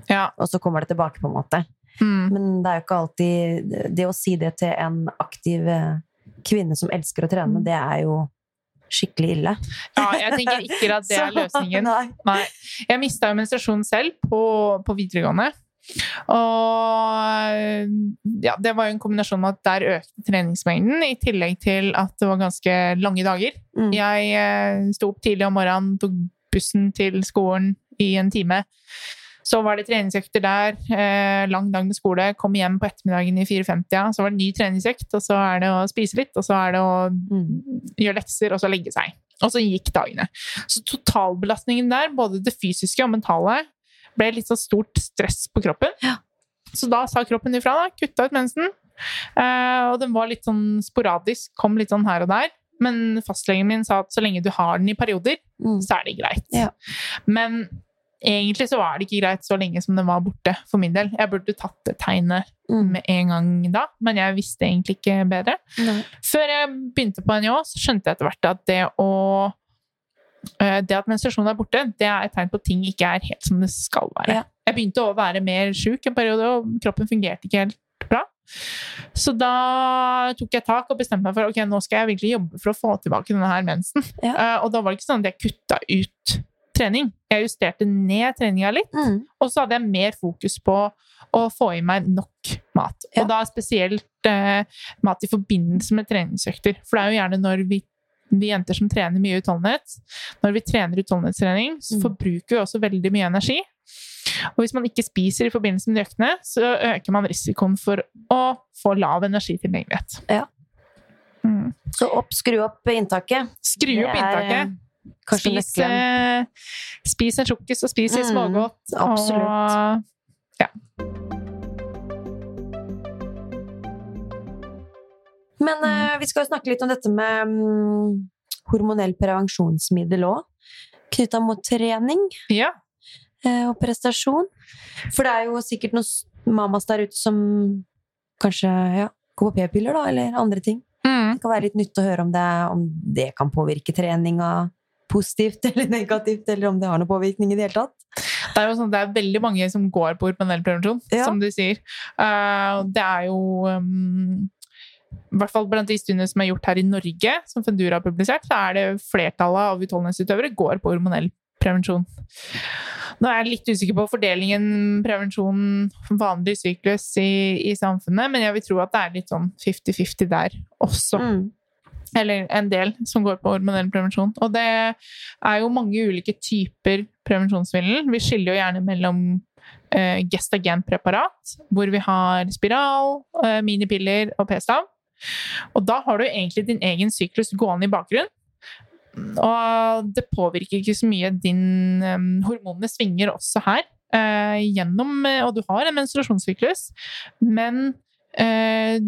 Ja. Og så kommer det tilbake, på en måte. Mm. Men det er jo ikke alltid Det å si det til en aktiv eh, kvinne som elsker å trene, Mm. det er jo skikkelig ille. ja, jeg tenker ikke at det er (laughs) Så- løsningen. Nei. Nei. Jeg mista jo menstruasjon selv på, på videregående. Og ja, det var jo en kombinasjon med at der økte treningsmengden, i tillegg til at det var ganske lange dager. Mm. Jeg eh, sto opp tidlig om morgenen, tok bussen til skolen i en time. Så var det treningsøkter der, eh, lang dag med skole, kom hjem på ettermiddagen i 4.50, så var det ny treningsøkt, og så er det å spise litt, og så er det å Mm. gjøre lekser, og så legge seg. Og så gikk dagene. Så totalbelastningen der, både det fysiske og mentale, ble litt så stort stress på kroppen. Ja. Så da sa kroppen ifra, da. Kutta ut mensen. Eh, og den var litt sånn sporadisk, kom litt sånn her og der. Men fastlegen min sa at så lenge du har den i perioder, Mm. så er det greit. Ja. Men egentlig så var det ikke greit så lenge som den var borte, for min del. Jeg burde tatt det tegnet Mm. med en gang da, men jeg visste egentlig ikke bedre. Nei. Før jeg begynte på NJÅ, så skjønte jeg etter hvert at det å eh, det at menstruasjonen er borte, det er et tegn på at ting ikke er helt som det skal være. Ja. Jeg begynte å være mer sjuk en periode, og kroppen fungerte ikke helt bra. Så da tok jeg tak og bestemte meg for ok, nå skal jeg virkelig jobbe for å få tilbake denne her mensen. Ja. Eh, og da var det ikke sånn at jeg kutta ut trening. Jeg justerte ned treninga litt, Mm. og så hadde jeg mer fokus på å få i meg nok mat. Ja. Og da spesielt eh, mat i forbindelse med treningsøkter. For det er jo gjerne når vi, vi jenter som trener mye utholdenhet, når vi trener utholdenhetstrening, så Mm. forbruker vi også veldig mye energi. Og hvis man ikke spiser i forbindelse med de øktene, så øker man risikoen for å få lav energitilgjengelighet. Ja. Mm. Så opp, skru opp inntaket. Skru opp er, inntaket. Kanskje Spis, eh, spis en sjokkis og spis litt Mm, smågodt. absolutt. Og, ja. Men eh, vi skal jo snakke litt om dette med mm, hormonell prevensjonsmiddel òg. Knytta mot trening ja. eh, og prestasjon. For det er jo sikkert noen mamas der ute som kanskje ja, går på p-piller, da, eller andre ting. Mm. Det kan være litt nytt å høre om det, om det kan påvirke treninga positivt eller negativt, eller om det har noen påvirkning i det hele tatt. Det er jo sånn, det er veldig mange som går på hormonell prevensjon, Ja. som du sier. Uh, det er jo um, I hvert fall blant de studiene som er gjort her i Norge, som Fundura har publisert, så er det flertallet av utholdenhetsutøvere går på hormonell prevensjon. Nå er jeg litt usikker på fordelingen prevensjon vanlig syklus i, i samfunnet, men jeg vil tro at det er litt sånn 50-50 der også. Mm. Eller en del som går på hormonell prevensjon. Og det er jo mange ulike typer prevensjonsmiddel. Vi skiller jo gjerne mellom eh, gestagenpreparat, hvor vi har spiral, eh, minipiller og p-stav. Og da har du egentlig din egen syklus gående i bakgrunnen. Og det påvirker ikke så mye din eh, Hormonene svinger også her. eh, gjennom, eh, og du har en menstruasjonssyklus, men eh,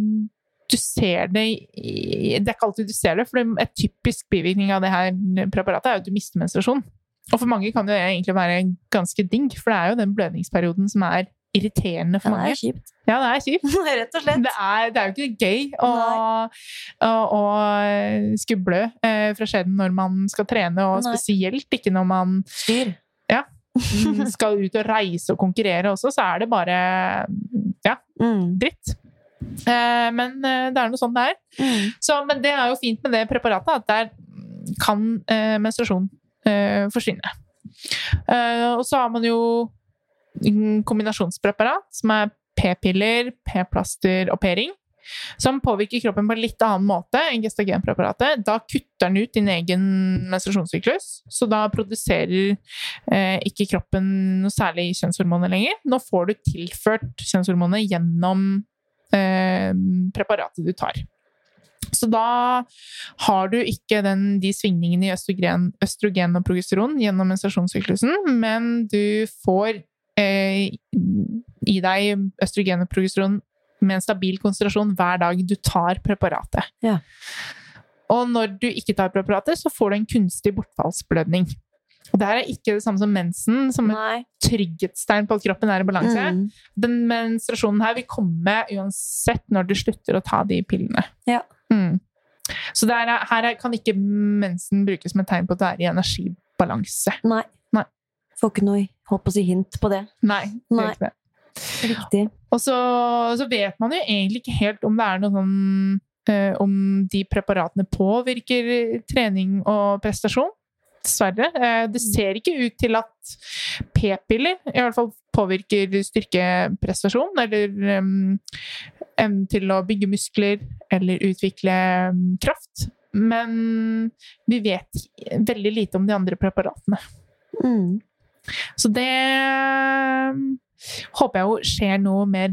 du ser det i, Det er ikke alltid du ser det, for et typisk bivirkning av det her preparatet er jo at du mister menstruasjon. Og for mange kan det egentlig være ganske digg, for det er jo den blødningsperioden som er irriterende for Ja, det er kjipt. Ja, det er kjipt. (laughs) Rett og slett. Det er, det er jo ikke gøy å, å, å skulle blø eh, fra skjeden når man skal trene, og Nei. spesielt ikke når man Styr. Ja. (laughs) skal ut og reise og konkurrere også, så er det bare ja, Mm. dritt. Eh, men eh, det er noe sånn det er. Mm. Så, men det er jo fint med det preparatet, at der kan eh, menstruasjon eh, forsvinne. Eh, og så har man jo kombinasjonspreparat, som er p-piller, p-plaster og p-ring, som påvirker kroppen på en litt annen måte enn gestagenpreparatet. Da kutter den ut din egen menstruasjonssyklus, så da produserer ikke kroppen noe særlig kjønnshormoner lenger. Nå får du tilført kjønnshormoner gjennom preparatet du tar. Så da har du ikke den, de svingningene i østrogen, østrogen og progesteron gjennom menstruasjonssyklusen, men du får eh, i deg østrogen og progesteron med en stabil konsentrasjon hver dag du tar preparatet. Ja. Og når du ikke tar preparatet, så får du en kunstig bortfallsblødning. Og det her er ikke det samme som mensen, som et Nei. trygghetstegn på at kroppen er i balanse. Mm. Den menstruasjonen her vil komme uansett når du slutter å ta de pillene. Ja. Mm. Så er, her er- kan ikke mensen brukes som et tegn på at du er i energibalanse. Nei. Nei. Får ikke noe håp å si hint på det. Nei. det Nei. ikke det. Riktig. Og så, så vet man jo egentlig ikke helt om det er noe sånn eh, Om de preparatene påvirker trening og prestasjon. Dessverre. Eh, det ser ikke ut til at p-piller i hvert fall påvirker styrkeprestasjon, eller um, evnen til å bygge muskler eller utvikle um, kraft. Men vi vet veldig lite om de andre preparatene. Mm. Så det um, håper jeg jo skjer noe mer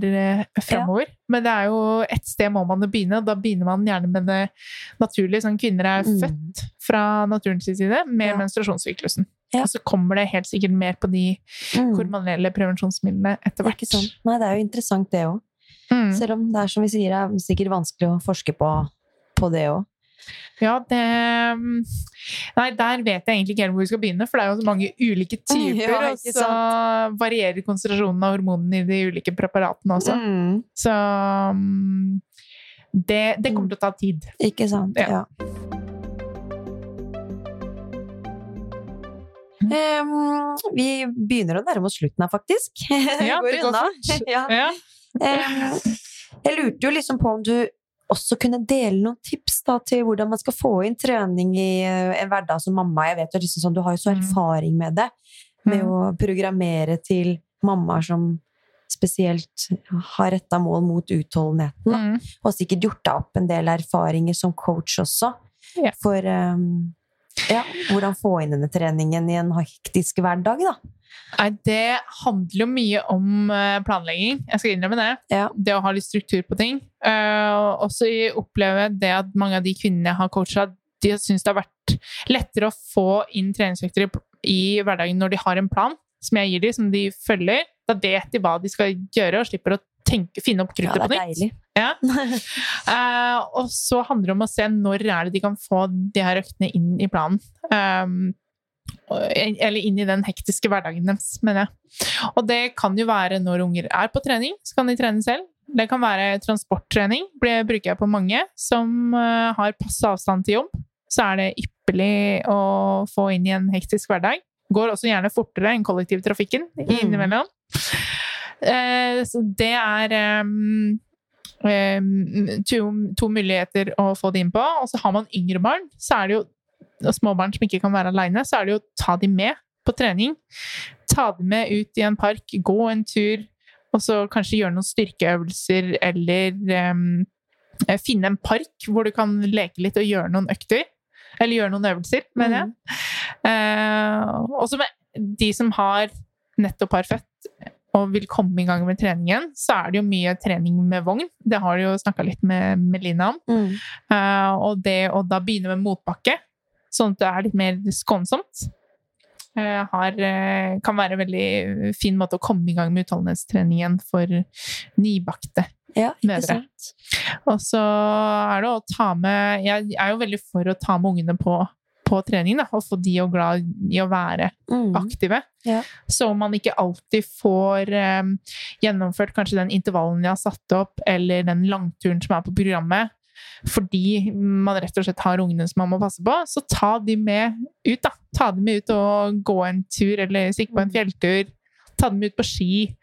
framover. Ja. Men det er jo et sted må man begynne, og da begynner man gjerne med det naturlige. Sånn kvinner er Mm. født fra naturens side med Ja. menstruasjonssyklusen. Ja. Og så kommer det helt sikkert mer på de Mm. hormonelle prevensjonsmidlene etter hvert. Sånn. Nei, det er jo interessant det òg. Mm. Selv om det er som vi sier, det er sikkert vanskelig å forske på, på det òg. Ja, det mm, Nei, der vet jeg egentlig ikke helt hvor vi skal begynne, for det er jo så mange ulike typer, Ja, og så varierer konsentrasjonen av hormonene i de ulike preparatene også. Mm. Så mm, det, det kommer til å ta tid. Ikke sant. Ja. Ja. Um, vi begynner å nærme oss slutten her, faktisk. (laughs) Ja, det går unna. (laughs) Ja. Ja. Um, jeg lurte jo liksom på om du også kunne dele noen tips da, til hvordan man skal få inn trening i eh, en hverdag som mamma. Jeg vet liksom sånn, Du har jo så Mm. erfaring med det, med Mm. å programmere til mammaer som spesielt har retta mål mot utholdenheten. Mm. Og sikkert gjort deg opp en del erfaringer som coach også. Yeah. For um, ja, hvordan få inn denne treningen i en hektisk hverdag, da. Nei, det handler jo mye om eh, planlegging. Jeg skal innrømme det. Ja. Det å ha litt struktur på ting. Uh, også i- oppleve det at mange av de kvinnene jeg har coacha, de syns det har vært lettere å få inn treningsvekter i, hverdagen når de har en plan som jeg gir dem, som de følger. Da vet de hva de skal gjøre, og slipper å tenke, finne opp kruttet ja, på nytt. Ja. Uh, (laughs) og så handler det om å se når er det de kan få de her øktene inn i planen. Um, eller inn i den hektiske hverdagen deres, mener jeg. Og det kan jo være når unger er på trening, så kan de trene selv. Det kan være transporttrening, det bruker jeg på mange som eh, har passe avstand til jobb. Så er det ypperlig å få inn i en hektisk hverdag. Går også gjerne fortere enn kollektivtrafikken innimellom. Mm. så det er em, em, to, to muligheter å få det inn på. Og så har man yngre barn, så er det jo og småbarn som ikke kan være aleine, så er det jo å ta dem med på trening. Ta dem med ut i en park, gå en tur, og så kanskje gjøre noen styrkeøvelser, eller eh, finne en park hvor du kan leke litt og gjøre noen økter. Eller gjøre noen øvelser, mener jeg. Eh, også med de som har nettopp har født og vil komme i gang med treningen, så er det jo mye trening med vogn. Det har du jo snakka litt med Melina om. Mm. Uh, og det å da begynne med motbakke, sånn at det er litt mer skånsomt, eh, har, eh, kan være en veldig fin måte å komme i gang med utholdenhetstreningen for nybakte. Ja, Mødre. Og så er det å ta med Jeg er jo veldig for å ta med ungene på, på trening, da, og få de jo glad i å være Mm. aktive. Ja. Så om man ikke alltid får um, gjennomført kanskje den intervallen de har satt opp, eller den langturen som er på programmet, fordi man rett og slett har ungene som man må passe på, så ta de med ut, da. Ta dem med ut og gå en tur, eller stikke på en Mm. fjelltur. Ta dem ut på ski.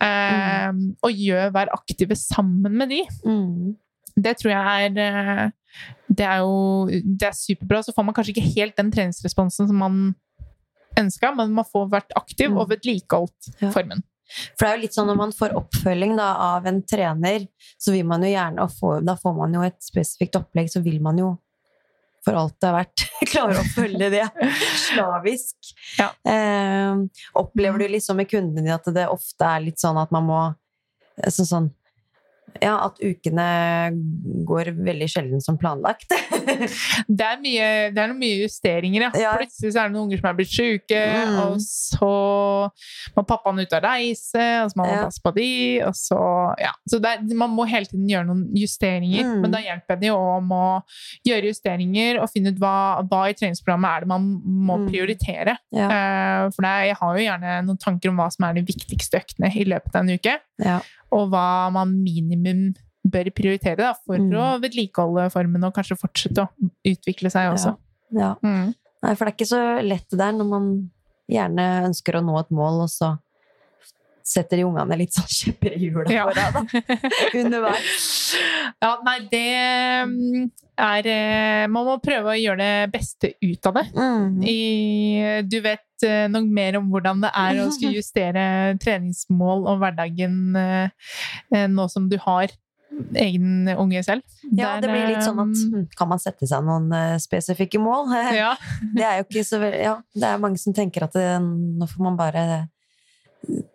Eh, Og gjør, vær aktive sammen med de. Mm. Det tror jeg er eh, Det er jo det er superbra. Så får man kanskje ikke helt den treningsresponsen som man ønska, men man får vært aktiv Mm. og vedlikeholdt Ja. formen. For det er jo litt sånn når man får oppfølging da, av en trener, så vil man jo gjerne få, Da får man jo et spesifikt opplegg, så vil man jo for alt det er verdt (laughs) klare å følge det slavisk. Ja. Eh, opplever du liksom med kundene dine at det ofte er litt sånn at man må sånn, sånn ja, at ukene går veldig sjelden som planlagt. (laughs) Det er, mye, det er mye justeringer, ja. Ja. Plutselig så er det noen unger som er blitt syke, Mm. og så må pappaen ut og reise, og så må man Ja. passe på de, og så Ja. Så er, man må hele tiden gjøre noen justeringer, Mm. men da hjelper det jo om å gjøre justeringer og finne ut hva, hva i treningsprogrammet er det man må Mm. prioritere. Ja. Eh, For det, jeg har jo gjerne noen tanker om hva som er de viktigste øktene i løpet av en uke, Ja. Og hva man minimum bør prioritere da, for Mm. å vedlikeholde formen og kanskje fortsette å utvikle seg også. ja. Mm. Nei, for det er ikke så lett det der når man gjerne ønsker å nå et mål, og så setter de ungene litt sånn kjepper i hjula Ja. for deg, da. (laughs) Underveis. Ja, nei, det mm, er eh, Man må prøve å gjøre det beste ut av det. Mm. I, du vet noe nok mer om hvordan det er å skulle (laughs) justere treningsmål og hverdagen eh, eh, nå som du har egen unge selv. Ja, det blir litt sånn at eh, hm, Kan man sette seg noen eh, spesifikke mål? (laughs) Ja. Det er jo ikke så veldig Ja, det er mange som tenker at det, nå får man bare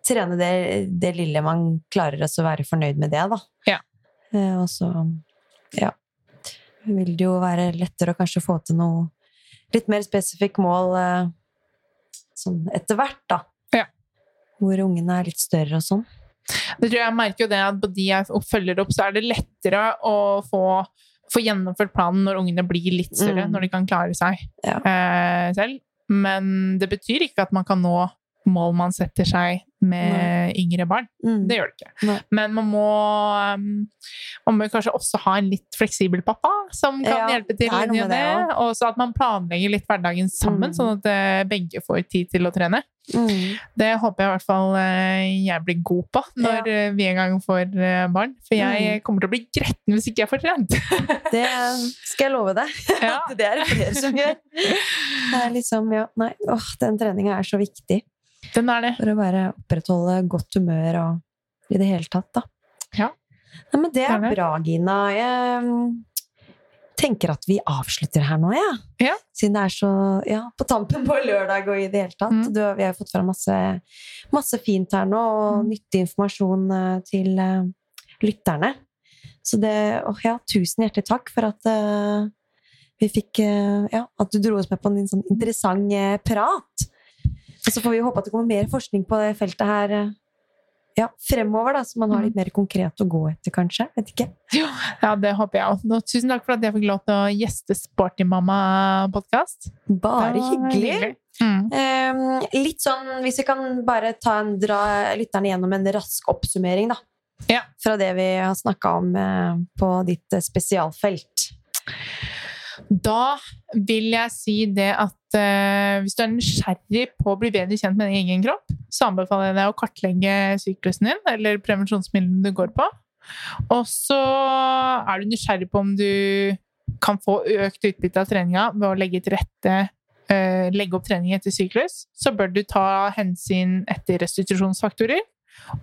trene det, det lille man klarer, og så være fornøyd med det, da. Ja. Eh, og så Ja. Vil det jo være lettere å kanskje få til noe litt mer spesifikk mål eh, sånn etter hvert, da. Ja. Hvor ungene er litt større og sånn. Det tror jeg jeg merker jo det at på de jeg følger opp, så er det lettere å få, få gjennomført planen når ungene blir litt større, Mm. når de kan klare seg Ja. eh, selv. Men det betyr ikke at man kan nå mål man setter seg med yngre barn. Mm. Det gjør det ikke. Nei. Men man må, um, man må kanskje også ha en litt fleksibel pappa som kan Ja, hjelpe til det det. Og så at man planlegger litt hverdagen sammen, Mm. sånn at eh, begge får tid til å trene. Mm. Det håper jeg i hvert fall eh, jeg blir god på når ja. vi en gang får eh, barn. For jeg Mm. kommer til å bli gretten hvis ikke jeg får trent. (laughs) Det skal jeg love deg. (laughs) Ja. Det er det flere som gjør. Det er liksom, ja, nei, åh, den treninga er så viktig Den er det. for å bare opprettholde godt humør og i det hele tatt, da. Ja. Nei, men det er Gjerne. bra, Gina. Jeg tenker at vi avslutter her nå, jeg. Ja. Siden det er så ja, på tampen på lørdag og i det hele tatt. Mm. Du, vi har fått fram masse, masse fint her nå, og Mm. nyttig informasjon eh, til uh, lytterne. Så det åh, ja, tusen hjertelig takk for at uh, vi fikk uh, Ja, at du dro oss med på en sånn interessant prat. Og så får vi håpe at det kommer mer forskning på det feltet her eh, ja, fremover, da, så man har Mm. litt mer konkret å gå etter, kanskje. Vet ikke. Ja, det håper jeg òg. Tusen takk for at jeg fikk lov til å gjeste Sporty mamma-podkast. Bare hyggelig. Mm. Eh, litt sånn, hvis vi kan bare ta en, dra lytterne gjennom en rask oppsummering, da. Ja. Fra det vi har snakka om eh, på ditt eh, spesialfelt. Da vil jeg si det at eh, hvis du er nysgjerrig på å bli bedre kjent med din egen kropp, så anbefaler jeg deg å kartlegge syklusen din, eller prevensjonsmidlene du går på. Og så er du nysgjerrig på om du kan få økt utbytte av treninga ved å legge til rette eh, legge opp trening etter syklus, så bør du ta hensyn etter restitusjonsfaktorer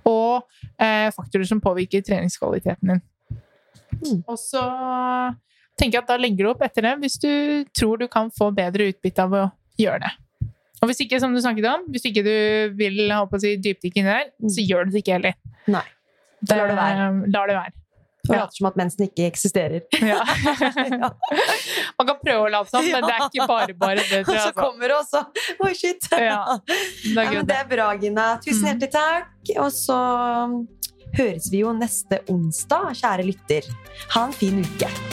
og eh, faktorer som påvirker treningskvaliteten din. Mm. Og så tenker jeg at da legger du opp etter det hvis du tror du kan få bedre utbytte av å gjøre det. Og hvis ikke, som du snakket om, hvis ikke du vil på å si dypdykke inni der, Mm. så gjør du det ikke heller. Nei. Da lar det være. Lar det være. Og Ja. later som at mensen ikke eksisterer. (laughs) Ja. (laughs) Ja. Man kan prøve å late som, men det er ikke bare bare det. Og (laughs) så altså. kommer det også Oi, shit! Ja, det er men det er bra, Gina. Tusen Mm. hjertelig takk. Og så høres vi jo neste onsdag, kjære lytter. Ha en fin uke.